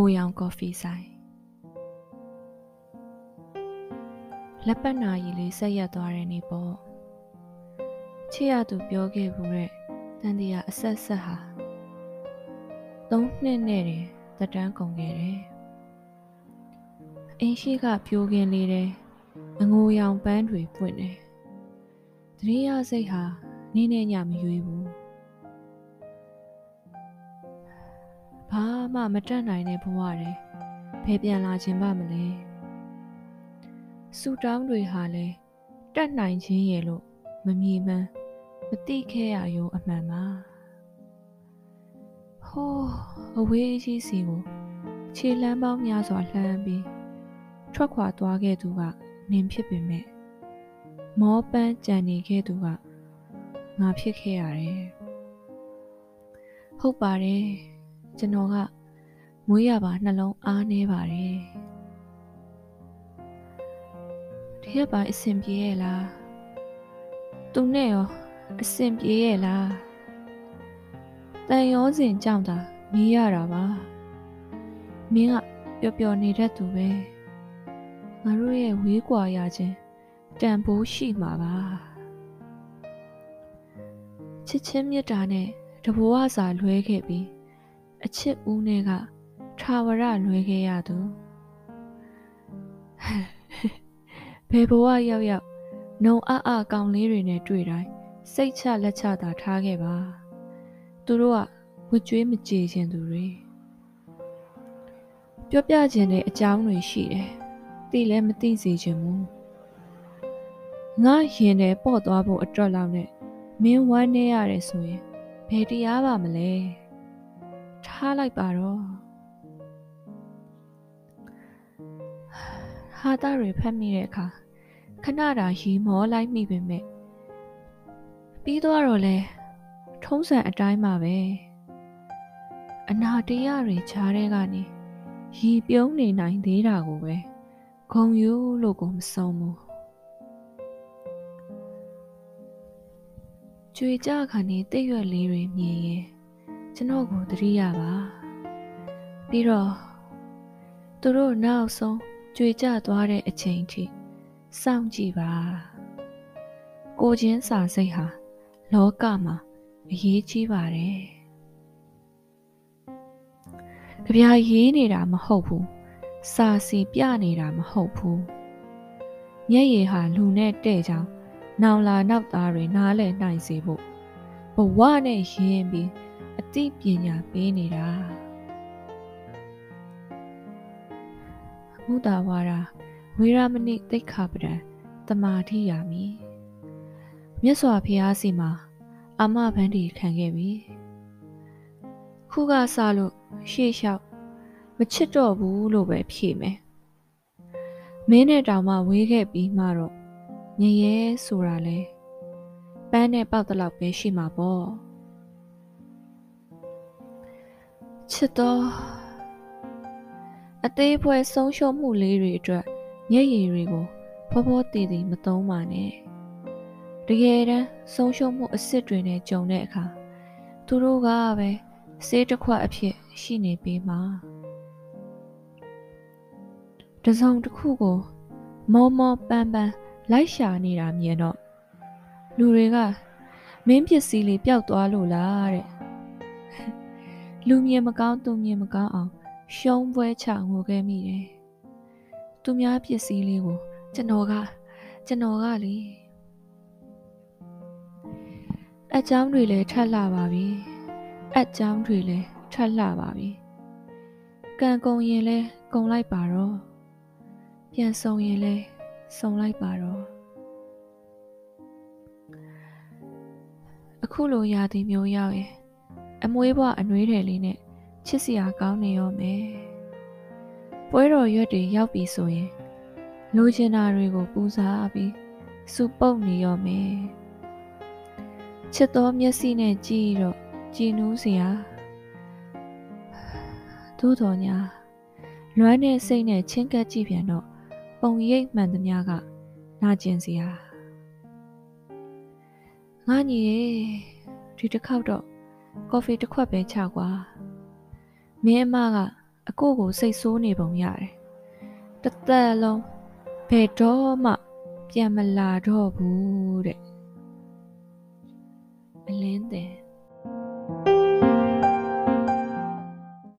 ိုရောင်ကော်ဖီဆိုင်လက်ပတ်နာရီလေးဆက်ရက်သွားတဲ့နေ့ပေါ့ချစ်ရသူပြောခဲ့ဘူးတဲ့တန်တရားအဆက်ဆက်ဟာသုံးနှစ်နဲ့တင်သက်တမ်းကုန်ခဲ့တယ်အင်းရှိကပြိုးကင်းလေးတဲ့အငိုရောင်ပန်းတွေပွင့်တယ်တတိယစိတ်ဟာနင်းနဲ့ညမရွေးဘူး ဘာမှမတတ်နိုင်တဲ့ဘဝတွေဘယ်ပြန်လာခြင်းပါမလဲဆူတောင်းတွေဟာလည်းတတ်နိုင်ခြင်းရဲ့လို့မမြည်မှန်းမတိခဲ့ရရုံအမှန်ပါဟိုးအဝေးကြီးစီကိုခြေလမ်းပေါင်းများစွာလှမ်းပြီးထွက်ခွာသွားခဲ့သူကနင်ဖြစ်ပေမဲ့မောပန်းကြံနေခဲ့သူကငါဖြစ်ခဲ့ရတယ်ဟုတ်ပါတယ် ကျွန်တော်ကမွေးရပါနှလုံးအားနေပါတယ်ဒီကပါအဆင်ပြေရဲ့လားသူနဲ့ရောအဆင်ပြေရဲ့လားတန်ရောစဉ်ကြောင့်သာမီးရတာပါမင်းကပျော်ပျော်နေတတ်သူပဲငါတို့ရဲ့ဝေးကွာရခြင်းတန်ဖိုးရှိမှာပါချစ်ချင်းမြတ်တာနဲ့တဘဝစာလွဲခဲ့ပြီး အချစ်ဦးနဲ့ကထာဝရလွဲခဲ့ရသူဘယ်ဘဝရောက်ရောက်နှုံအအကောင်လေးတွေနဲ့တွေ့တိုင်းစိတ်ချလက်ချသာထားခဲ့ပါသူတို့ကဝကြွေးမကြေခြင်းသူတွေပြောပြခြင်းတဲ့အကြောင်းတွေရှိတယ်သိလည်းမသိစေခြင်းဘူးငါရင်ထဲပေါ့သွားဖို့အတွက်လောက်နဲ့မင်းဝမ်းနေရတယ်ဆိုရင်ဘယ်တရားပါမလဲ ထားလိုက်ပါတော့ဟာတာတွေဖတ်မိတဲ့အခါခဏတာရီမောလိုက်မိပေမဲ့ပြီးတော့တော့လဲထုံးစံအတိုင်းပါပဲအနာတရားတွေခြားတဲ့ကနေရီပြုံးနေနိုင်သေးတာကိုပဲဂုံယူလို့ကိုမဆုံးဘူးကြွေကြခါနေတိတ်ရွက်လေးတွေမြင်ရင် ကျွန်တော်ကိုသတိရပါပြီးတော့သူတို့နောက်ဆုံးကြွေကြသွားတဲ့အချိန်ထိစောင့်ကြည့်ပါကိုချင်းစာစိတ်ဟာလောကမှာအရေးကြီးပါတယ်ကြပြာရေးနေတာမဟုတ်ဘူးစာစီပြနေတာမဟုတ်ဘူးမျက်ရည်ဟာလူနဲ့တဲ့ကြောင်နောင်လာနောက်သားတွေနားလည်နိုင်စေဖို့ဘဝနဲ့ရင်းပြီး အသိပညာပေးနေတာမုဒ္ဒဝါဒဝေရမဏိသိက္ခာပဒံတမာထိယာမိမြတ်စွာဘုရားစီမှာအာမဘန္ဒီခံခဲ့ပြီခုကစလို့ရှေ့လျှောက်မချစ်တော့ဘူးလို့ပဲဖြေမယ်မင်းနဲ့တောင်မှဝေးခဲ့ပြီးမှတော့ငရဲဆိုတာလဲပန်းနဲ့ပေါက်တလောက်ပဲရှိမှာပေါ့ ချစ်တော့အသေးဖွဲဆုံးရှုံးမှုလေးတွေအတွက်မျက်ရည်တွေကိုဖောဖောတည်တည်မသုံးပါနဲ့တကယ်တမ်းဆုံးရှုံးမှုအစ်စ်တွေနဲ့ကြုံတဲ့အခါသူတို့ကပဲစေးတစ်ခွက်အဖြစ်ရှိနေပြီးမှာတစုံတစ်ခုကို မောမောပန်းပန်းလိုက်ရှာနေတာမြင်တော့လူတွေကမင်းပစ္စည်းလေးပျောက်သွားလို့လားတဲ့ လူမြင်မကောင်းသူမြင်မကောင်းအောင်ရှုံးပွဲချငိုခဲ့မိတယ်သူများပစ္စည်းလေးကိုကျွန်တော်ကကျွန်တော်ကလေအကြောင်းတွေလည်းထပ်လာပါပြီအကြောင်းတွေလည်းထပ်လာပါပြီကံကုန်ရင်လည်းကုန်လိုက်ပါတော့ပြန်ဆောင်ရင်လည်းဆောင်လိုက်ပါတော့အခုလိုရာသီမျိုးရောက်ရင်အ မွေးဘွားအနှွေးတယ်လေးနဲ့ချစ်စရာကောင်းနေရောမယ်ပွဲတော်ရွက်တွေရောက်ပြီဆိုရင်လိုချင်တာတွေကိုပူစားပြီးစူပုတ်နေရောမယ်ချစ်တော်မျက်စိနဲ့ကြည့်တော့ကြည်နူးစရာသို့တော်ညာလွမ်းတဲ့စိတ်နဲ့ချင်းကပ်ကြည့်ပြန်တော့ပုံရိပ်မှန်သမျှကနာကျင်စရာငါညီရေဒီတစ်ခေါက်တော့ ကော်ဖီတစ်ခွက်ပဲချကွာမင်းအမကအကိုကိုစိတ်ဆိုးနေပုံရတယ်တစ်သက်လုံးဘယ်တော့မှပြန်မလာတော့ဘူးတဲ့အလင်းတဲ့